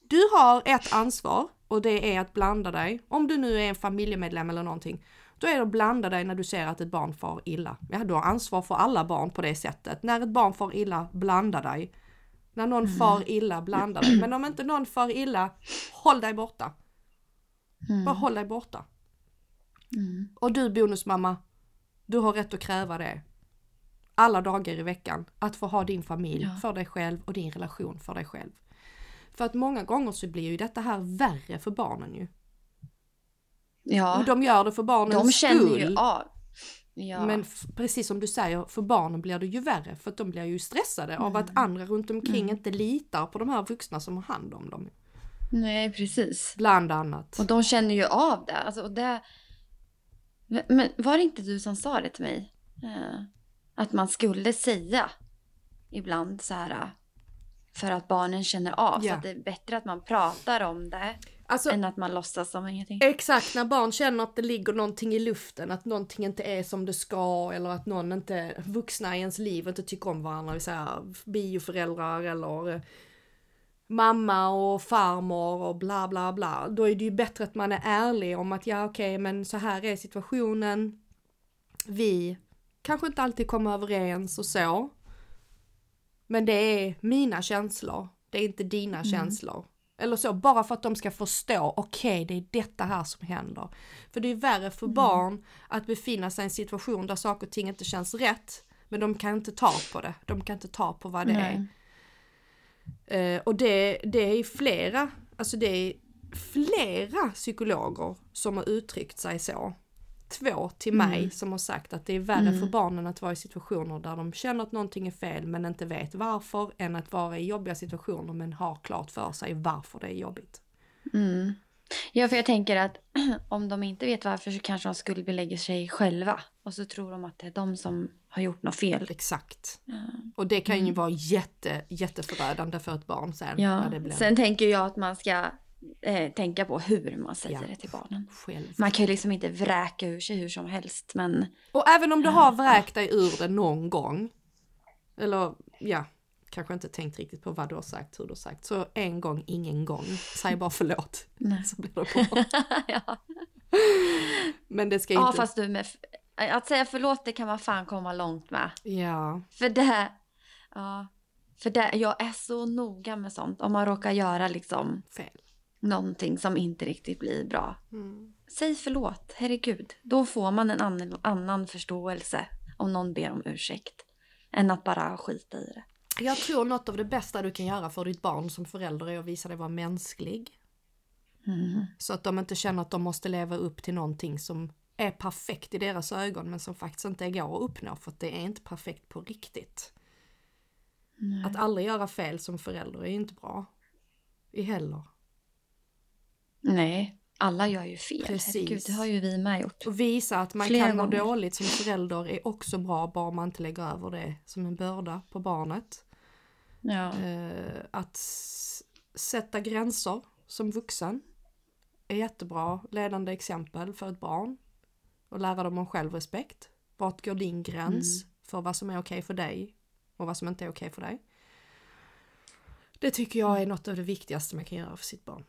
Du har ett ansvar och det är att blanda dig. Om du nu är en familjemedlem eller någonting. Då är det att blanda dig när du ser att ett barn far illa. Ja, du har ansvar för alla barn på det sättet. När ett barn far illa, blanda dig. När någon Mm. far illa, blanda dig. Men om inte någon far illa, håll dig borta. Bara håll dig borta. Mm. Och du bonusmamma, du har rätt att kräva det. Alla dagar i veckan. Att få ha din familj Ja. för dig själv och din relation för dig själv. För att många gånger så blir ju detta här värre för barnen ju. Ja, Och de gör det för barnens de känner skull. ju av. Ja. Men precis som du säger, för barnen blir det ju värre. För att de blir ju stressade av Mm. att andra runt omkring inte litar på de här vuxna som har hand om dem. Nej, precis. Bland annat. Och de känner ju av det. Alltså, det... Men, men var det inte du som sa det till mig? Eh, att man skulle säga ibland så här eh, för att barnen känner av. Ja. Så att det är bättre att man pratar om det Alltså, än att man låtsas som ingenting. Exakt, när barn känner att det ligger någonting i luften, att någonting inte är som det ska eller att någon inte, vuxna i ens liv inte tycker om varandra, vill säga bioföräldrar eller eh, mamma och farmor och bla bla bla. Då är det ju bättre att man är ärlig om att ja okej men så här är situationen. Vi kanske inte alltid kommer överens och så. Men det är mina känslor, det är inte dina känslor. Eller så, bara för att de ska förstå, okej det är detta här som händer. För det är värre för barn att befinna sig i en situation där saker och ting inte känns rätt. Men de kan inte ta på det, de kan inte ta på vad det är. Nej. Eh, och det, det är flera, alltså det är flera psykologer som har uttryckt sig så. Två till mig Mm. som har sagt att det är värre för barnen att vara i situationer där de känner att någonting är fel men inte vet varför än att vara i jobbiga situationer men har klart för sig varför det är jobbigt. Mm. Ja, för jag tänker att om de inte vet varför så kanske de skuldbelägger sig själva. Och så tror de att det är de som har gjort något fel. Exakt. Ja. Och det kan ju Mm. vara jätte, jätteförödande för ett barn sen. Ja. när det blir Sen tänker jag att man ska eh, tänka på hur man säger Ja. det till barnen. själv. Man kan ju liksom inte vräka ur sig hur som helst. Men Och även om du har vräkt dig ur det någon gång, eller ja, kanske inte tänkt riktigt på vad du har sagt, hur du har sagt, så en gång, ingen gång. Säg bara förlåt, nej. så blir det bra. ja. Men det ska ja, inte... fast du med... Att säga förlåt det kan man fan komma långt med. Ja, För det... Ja. För det, jag är så noga med sånt. Om man råkar göra liksom fel. Någonting som inte riktigt blir bra. Mm. Säg förlåt, herregud. Då får man en annan, annan förståelse om någon ber om ursäkt. Än att bara skita i det. Jag tror något av det bästa du kan göra för ditt barn som förälder är att visa dig vara mänsklig. Mm. Så att de inte känner att de måste leva upp till någonting som är perfekt i deras ögon men som faktiskt inte går att uppnå för att det är inte perfekt på riktigt. Nej. Att aldrig göra fel som förälder är inte bra. I heller. Nej, alla gör ju fel. Precis. Herregud, det har ju vi med gjort. Och visa att man Flera kan må gånger. dåligt som förälder är också bra bara man inte lägger över det som en börda på barnet. Ja. Eh, att sätta gränser som vuxen är jättebra ledande exempel för ett barn. Och lära dem om självrespekt. Vart går din gräns för vad som är okej för dig och vad som inte är okej för dig. Det tycker jag är något av det viktigaste man kan göra för sitt barn.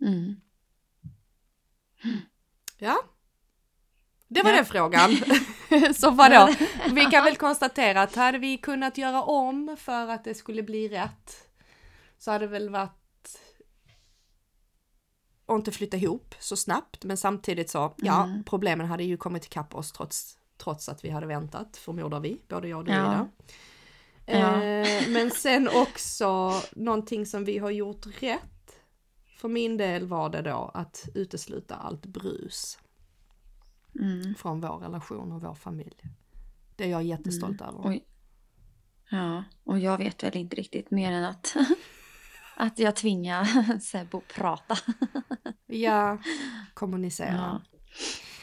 Mm. Ja. Det var Ja. den frågan. Så vadå? Vi kan väl konstatera att hade vi kunnat göra om för att det skulle bli rätt så hade det väl varit och inte flytta ihop så snabbt men samtidigt så, ja, Mm. problemen hade ju kommit ikapp oss trots, trots att vi hade väntat, förmodar vi, både jag och du Ja. Ida. Ja. Eh, men sen också någonting som vi har gjort rätt. För min del var det då att utesluta allt brus Mm. från vår relation och vår familj. Det är jag jättestolt över. Oj. Ja, och jag vet väl inte riktigt mer än att, att jag tvingar Sebbe att prata. Ja, kommunicera. Ja.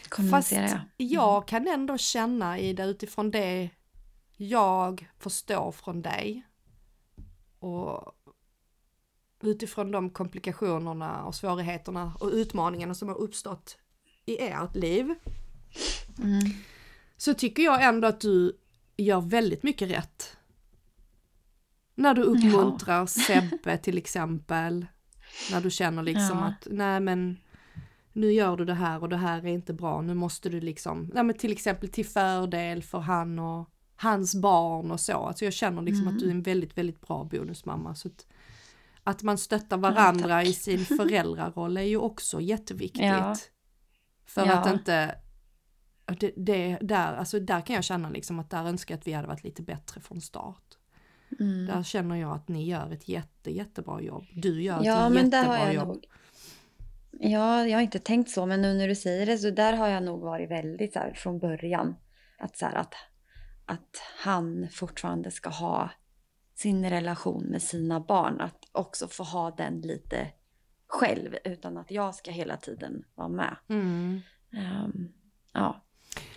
Fast Kommunicera jag. jag kan ändå känna i det utifrån det jag förstår från dig och utifrån de komplikationerna och svårigheterna och utmaningarna som har uppstått i ert liv Mm. så tycker jag ändå att du gör väldigt mycket rätt. När du uppmuntrar Sebbe till exempel. När du känner liksom Ja. att nej men nu gör du det här och det här är inte bra. Nu måste du liksom, nej men till exempel till fördel för han och hans barn och så. Alltså jag känner liksom Mm. att du är en väldigt, väldigt bra bonusmamma. Så att, att man stöttar varandra tack. i sin föräldraroll är ju också jätteviktigt. Ja. För Ja. att inte det, det, där, alltså där kan jag känna liksom att där önskar jag att vi hade varit lite bättre från start. Mm. Där känner jag att ni gör ett jätte, jättebra jobb. Du gör ett Ja, men jättebra har jag jobb. nog... Ja, jag har inte tänkt så, men nu när du säger det så där har jag nog varit väldigt så här från början. Att, så här, att, att han fortfarande ska ha sin relation med sina barn. Att också få ha den lite själv utan att jag ska hela tiden vara med. Mm. Ehm, ja.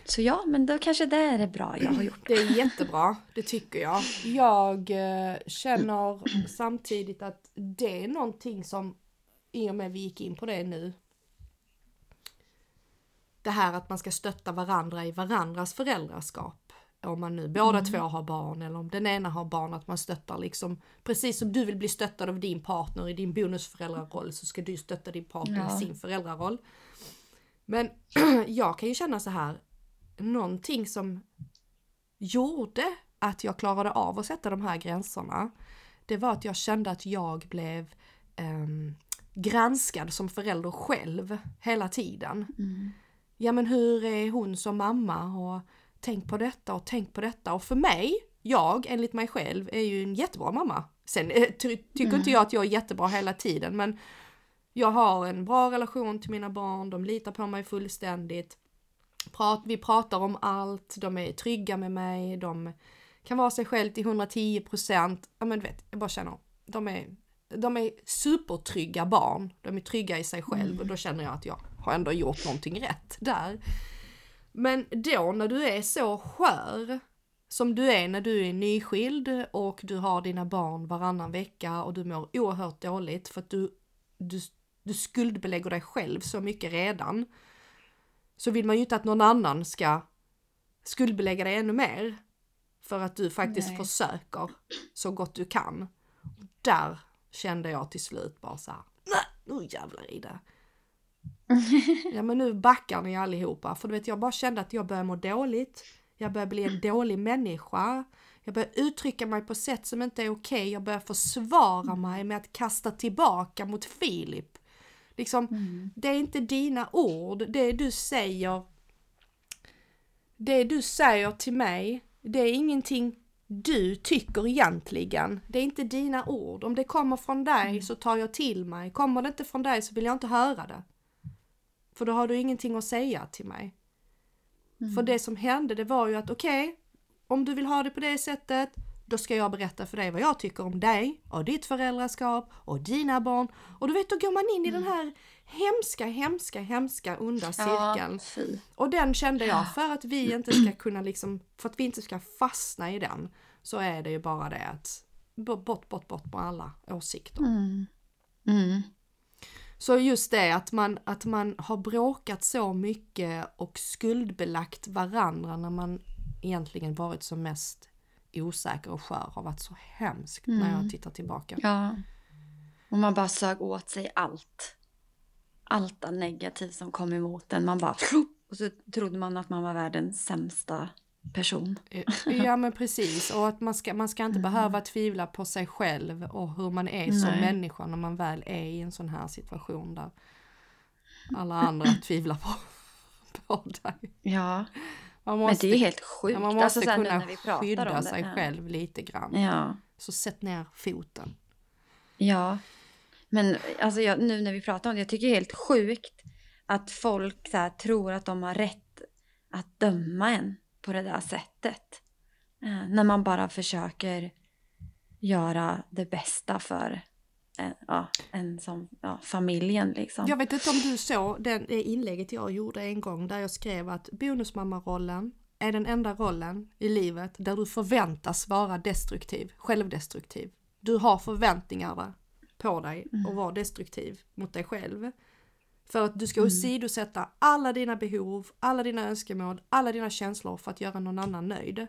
Så ja, men då kanske det är det bra jag har gjort. Det är jättebra, det tycker jag. Jag eh, känner samtidigt att det är någonting som, i och med vi gick in på det nu, det här att man ska stötta varandra i varandras föräldraskap. Om man nu båda två har barn eller om den ena har barn, att man stöttar liksom, precis som du vill bli stöttad av din partner i din bonusföräldraroll så ska du stötta din partner Ja. i sin föräldraroll. Men jag kan ju känna så här, någonting som gjorde att jag klarade av att sätta de här gränserna, det var att jag kände att jag blev ehm, granskad som förälder själv hela tiden. Mm. Ja men hur är hon som mamma och tänk på detta och tänk på detta och för mig, jag enligt mig själv är ju en jättebra mamma. Sen eh, ty tycker inte jag att jag är jättebra hela tiden men jag har en bra relation till mina barn, de litar på mig fullständigt. Prat, vi pratar om allt, de är trygga med mig, de kan vara sig själv till 110 procent. Ja men du vet, jag bara känner, de är de är supertrygga barn. De är trygga i sig själv Mm. och då känner jag att jag har ändå gjort någonting rätt där. Men då när du är så skör som du är när du är nyskild och du har dina barn varannan vecka och du mår oerhört dåligt för att du, du, du skuldbelägger dig själv så mycket redan. Så vill man ju inte att någon annan ska skuldbelägga dig ännu mer. För att du faktiskt Nej. försöker så gott du kan. Där kände jag till slut bara så här, "Nej, nu jävlar i det. Ja men nu backar ni allihopa. För du vet jag bara kände att jag började må dåligt. Jag började bli en dålig människa. Jag började uttrycka mig på sätt som inte är okej. Jag började försvara mig med att kasta tillbaka mot Filip. Liksom, det är inte dina ord. Det du säger. Det du säger till mig. Det är ingenting du tycker egentligen. Det är inte dina ord. Om det kommer från dig så tar jag till mig. Kommer det inte från dig så vill jag inte höra det. För då har du ingenting att säga till mig. För det som hände det var ju att okej, om du vill ha det på det sättet, då ska jag berätta för dig vad jag tycker om dig och ditt föräldraskap och dina barn. Och du vet, då går man in i den här hemska, hemska, hemska onda cirkeln. Ja. Och den kände jag, för att vi inte ska kunna liksom, för att vi inte ska fastna i den, så är det ju bara det att bort, bort, bort med alla åsikter. Mm. Mm. Så just det att man, att man har bråkat så mycket och skuldbelagt varandra när man egentligen varit som mest osäker och skör har varit så hemskt när jag tittar tillbaka. Ja. Och man bara sög åt sig allt. Allt negativt som kom emot en. Man bara... Och så trodde man att man var världens sämsta person. Ja men precis och att man ska, man ska inte behöva tvivla på sig själv och hur man är som Nej. människa när man väl är i en sån här situation där alla andra tvivlar på, på dig. Ja. Man Men måste, det är ju helt sjukt. ja, man måste alltså, kunna när skydda om det. sig Ja. själv lite grann. Ja. Så sätt ner foten. Ja. Men alltså jag, nu när vi pratar om det, jag tycker det är helt sjukt att folk så här, tror att de har rätt att döma en på det där sättet. Eh, när man bara försöker göra det bästa för en, ja, en som, ja, familjen liksom. Jag vet inte om du såg det inlägget jag gjorde en gång där jag skrev att bonusmammarollen är den enda rollen i livet där du förväntas vara destruktiv, självdestruktiv. Du har förväntningar på dig och vara destruktiv mot dig själv. För att du ska åsidosätta alla dina behov, alla dina önskemål, alla dina känslor för att göra någon annan nöjd.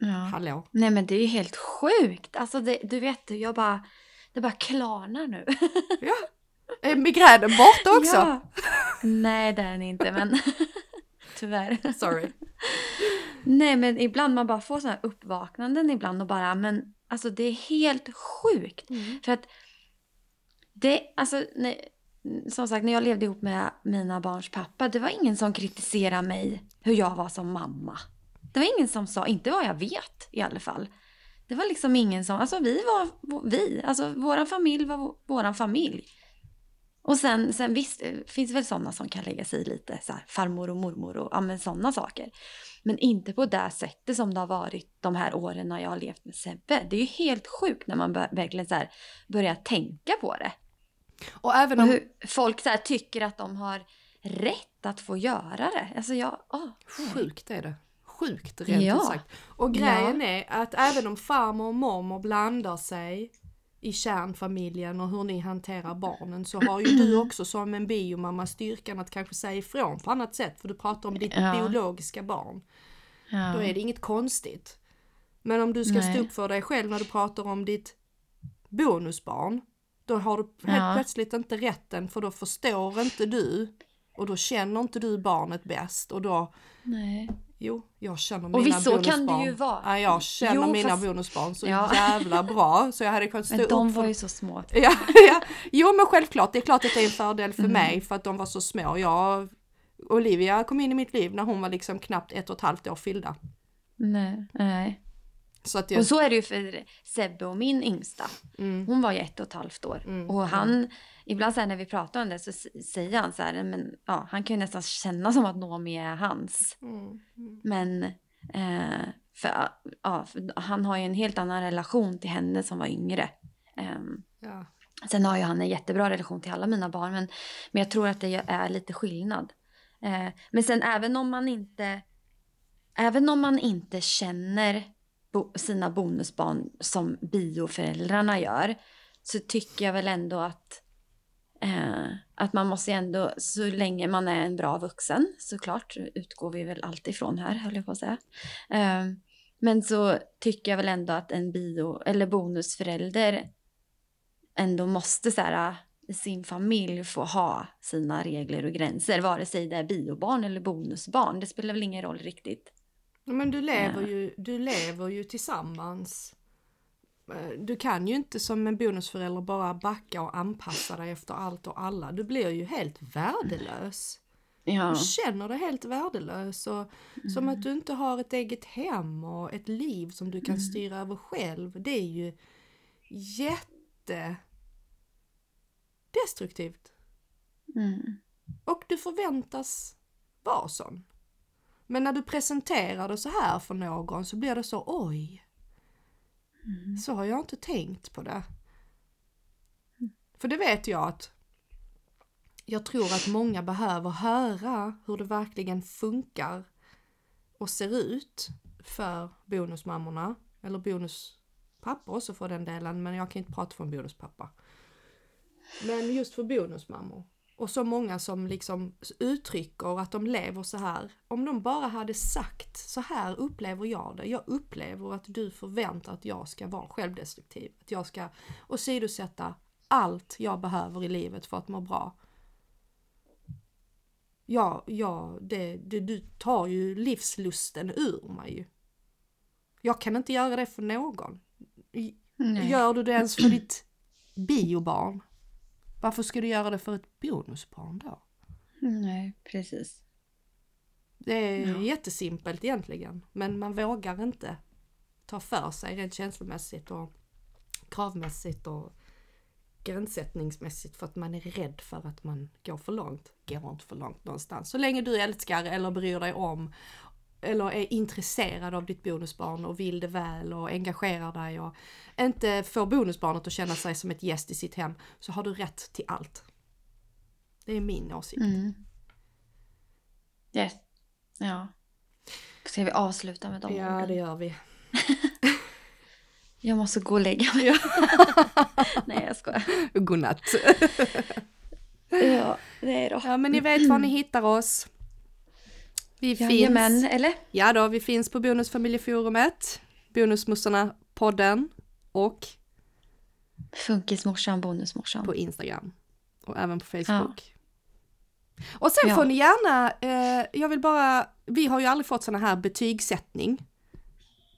Ja. Hallå? Nej men det är ju helt sjukt. Alltså det, du vet, jag bara, det bara klarnar nu. Ja. Är migränen borta också? Ja. Nej det är den inte men tyvärr. Sorry. Nej men ibland man bara får sådana här uppvaknanden ibland och bara men alltså det är helt sjukt. Mm. För att det, alltså när, som sagt när jag levde ihop med mina barns pappa det var ingen som kritiserade mig hur jag var som mamma. Det var ingen som sa, inte vad jag vet i alla fall. Det var liksom ingen som, alltså vi var vi, alltså våran familj var våran familj. Och sen, sen visst, eh, det finns väl sådana som kan lägga sig i lite, så här, farmor och mormor och ja, men sådana saker. Men inte på det sättet som det har varit de här åren när jag har levt med Sebbe. Det är ju helt sjukt när man bör, verkligen så här, börjar tänka på det. Och även Och om... hur folk så tycker att de har rätt att få göra det. Alltså jag, nej. Sjukt är det. Sjukt rent Ja. ut sagt. Och grejen är att även om farmor och mormor blandar sig i kärnfamiljen och hur ni hanterar barnen så har ju du också som en biomamma styrkan att kanske säga ifrån på annat sätt för du pratar om ditt Ja. biologiska barn. Ja. Då är det inget konstigt. Men om du ska Nej. stå upp för dig själv när du pratar om ditt bonusbarn då har du helt Ja. plötsligt inte rätten för då förstår inte du och då känner inte du barnet bäst och då Nej. Jo, jag känner Och mina visst, så bonusbarn. kan det ju vara. Ja, jag känner Jo, mina fast- bonusbarn så Ja. jävla bra så jag hade kunnat stå Men de upp för var ju så små. Ja, ja, jo men självklart, det är klart att det är en fördel för Mm. mig för att de var så små. Jag, Olivia kom in i mitt liv när hon var liksom knappt ett och ett halvt år fyllda. Nej. Nej. Så jag, Och så är det ju för Sebbe och min yngsta. mm, Hon var ju ett och ett halvt år. Mm, Och han, ibland så här när vi pratar om det så säger han så här, men ja, han kan ju nästan känna som att Noomi är hans. mm, mm, Men eh, för, ja, för han har ju en helt annan relation till henne som var yngre. Ehm, ja. Sen har ju han en jättebra relation till alla mina barn, men, men jag tror att det är lite skillnad. Eh, men sen även om man inte, även om man inte känner bo, sina bonusbarn som bioföräldrarna gör, så tycker jag väl ändå att Eh, att man måste ändå, så länge man är en bra vuxen, såklart utgår vi väl alltid ifrån här, höll jag på att säga. Eh, men så tycker jag väl ändå att en bio eller bonusförälder ändå måste så här, i sin familj få ha sina regler och gränser, vare sig det är biobarn eller bonusbarn. Det spelar väl ingen roll riktigt. Men du lever ju, du lever ju tillsammans. Eh, du kan ju inte som en bonusförälder bara backa och anpassa dig efter allt och alla. Du blir ju helt värdelös. Ja. Du känner dig helt värdelös och mm. som att du inte har ett eget hem och ett liv som du kan mm. styra över själv. Det är ju jätte destruktivt. Mm. Och du förväntas vara sån. Men när du presenterar det så här för någon så blir det så oj. Mm. Så har jag inte tänkt på det. För det vet jag att jag tror att många behöver höra hur det verkligen funkar och ser ut för bonusmammorna eller bonuspappor också för den delen men jag kan inte prata för en bonuspappa. Men just för bonusmammor och så många som liksom uttrycker att de lever så här. Om de bara hade sagt så här upplever jag det. Jag upplever att du förväntar att jag ska vara självdestruktiv. Att jag ska åsidosätta allt jag behöver i livet för att må bra. Ja, ja, det, det, du tar ju livslusten ur mig. Jag kan inte göra det för någon. Nej. Gör du det ens för ditt biobarn? Varför ska du göra det för ett bonusbarn då? Nej, precis. Det är ja. jättesimpelt egentligen, men man vågar inte ta för sig rent känslomässigt och kravmässigt och gränssättningsmässigt för att man är rädd för att man går för långt. Går inte för långt någonstans. Så länge du älskar eller bryr dig om eller är intresserad av ditt bonusbarn och vill det väl och engagerar dig och inte får bonusbarnet att känna sig som ett gäst i sitt hem så har du rätt till allt. Det är min åsikt. Mm. Yes. Ja. Ska vi avsluta med dem Ja, det gör vi. jag måste gå och lägga mig. Nej, jag skojar. Godnatt. ja, nej då. Ja, men ni vet var ni hittar oss. Vi Jajamän, finns, eller? Ja då, vi finns på Bonusfamiljeforumet, Bonusmussarna-podden och Funkismorsan, Bonusmorsan. På Instagram och även på Facebook. Ja. Och sen ja. får ni gärna, eh, jag vill bara, vi har ju aldrig fått sådana här betygssättning.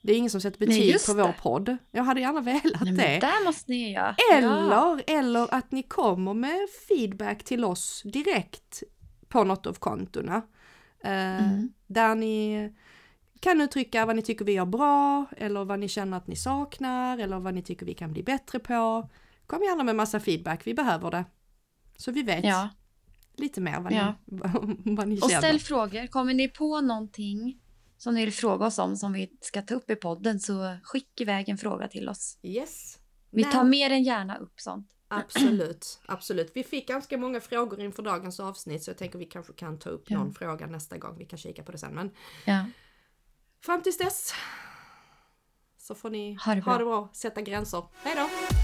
Det är ingen som sätter betyg Nej, på vår podd. Jag hade gärna velat Nej, det. där måste ni göra. Eller, ja. eller att ni kommer med feedback till oss direkt på något av kontona. Eh, mm. Där ni kan uttrycka vad ni tycker vi gör bra eller vad ni känner att ni saknar eller vad ni tycker vi kan bli bättre på. Kom gärna med massa feedback, vi behöver det. Så vi vet ja. lite mer vad, ja. ni, vad ni känner. Och ställ frågor, kommer ni på någonting som ni vill fråga oss om som vi ska ta upp i podden så skicka iväg en fråga till oss. Yes. Vi tar mer än gärna upp sånt. Absolut, absolut. Vi fick ganska många frågor inför dagens avsnitt så jag tänker vi kanske kan ta upp ja. någon fråga nästa gång. Vi kan kika på det sen. Men ja. fram tills dess så får ni ha det bra, ha det bra sätta gränser. Hej då!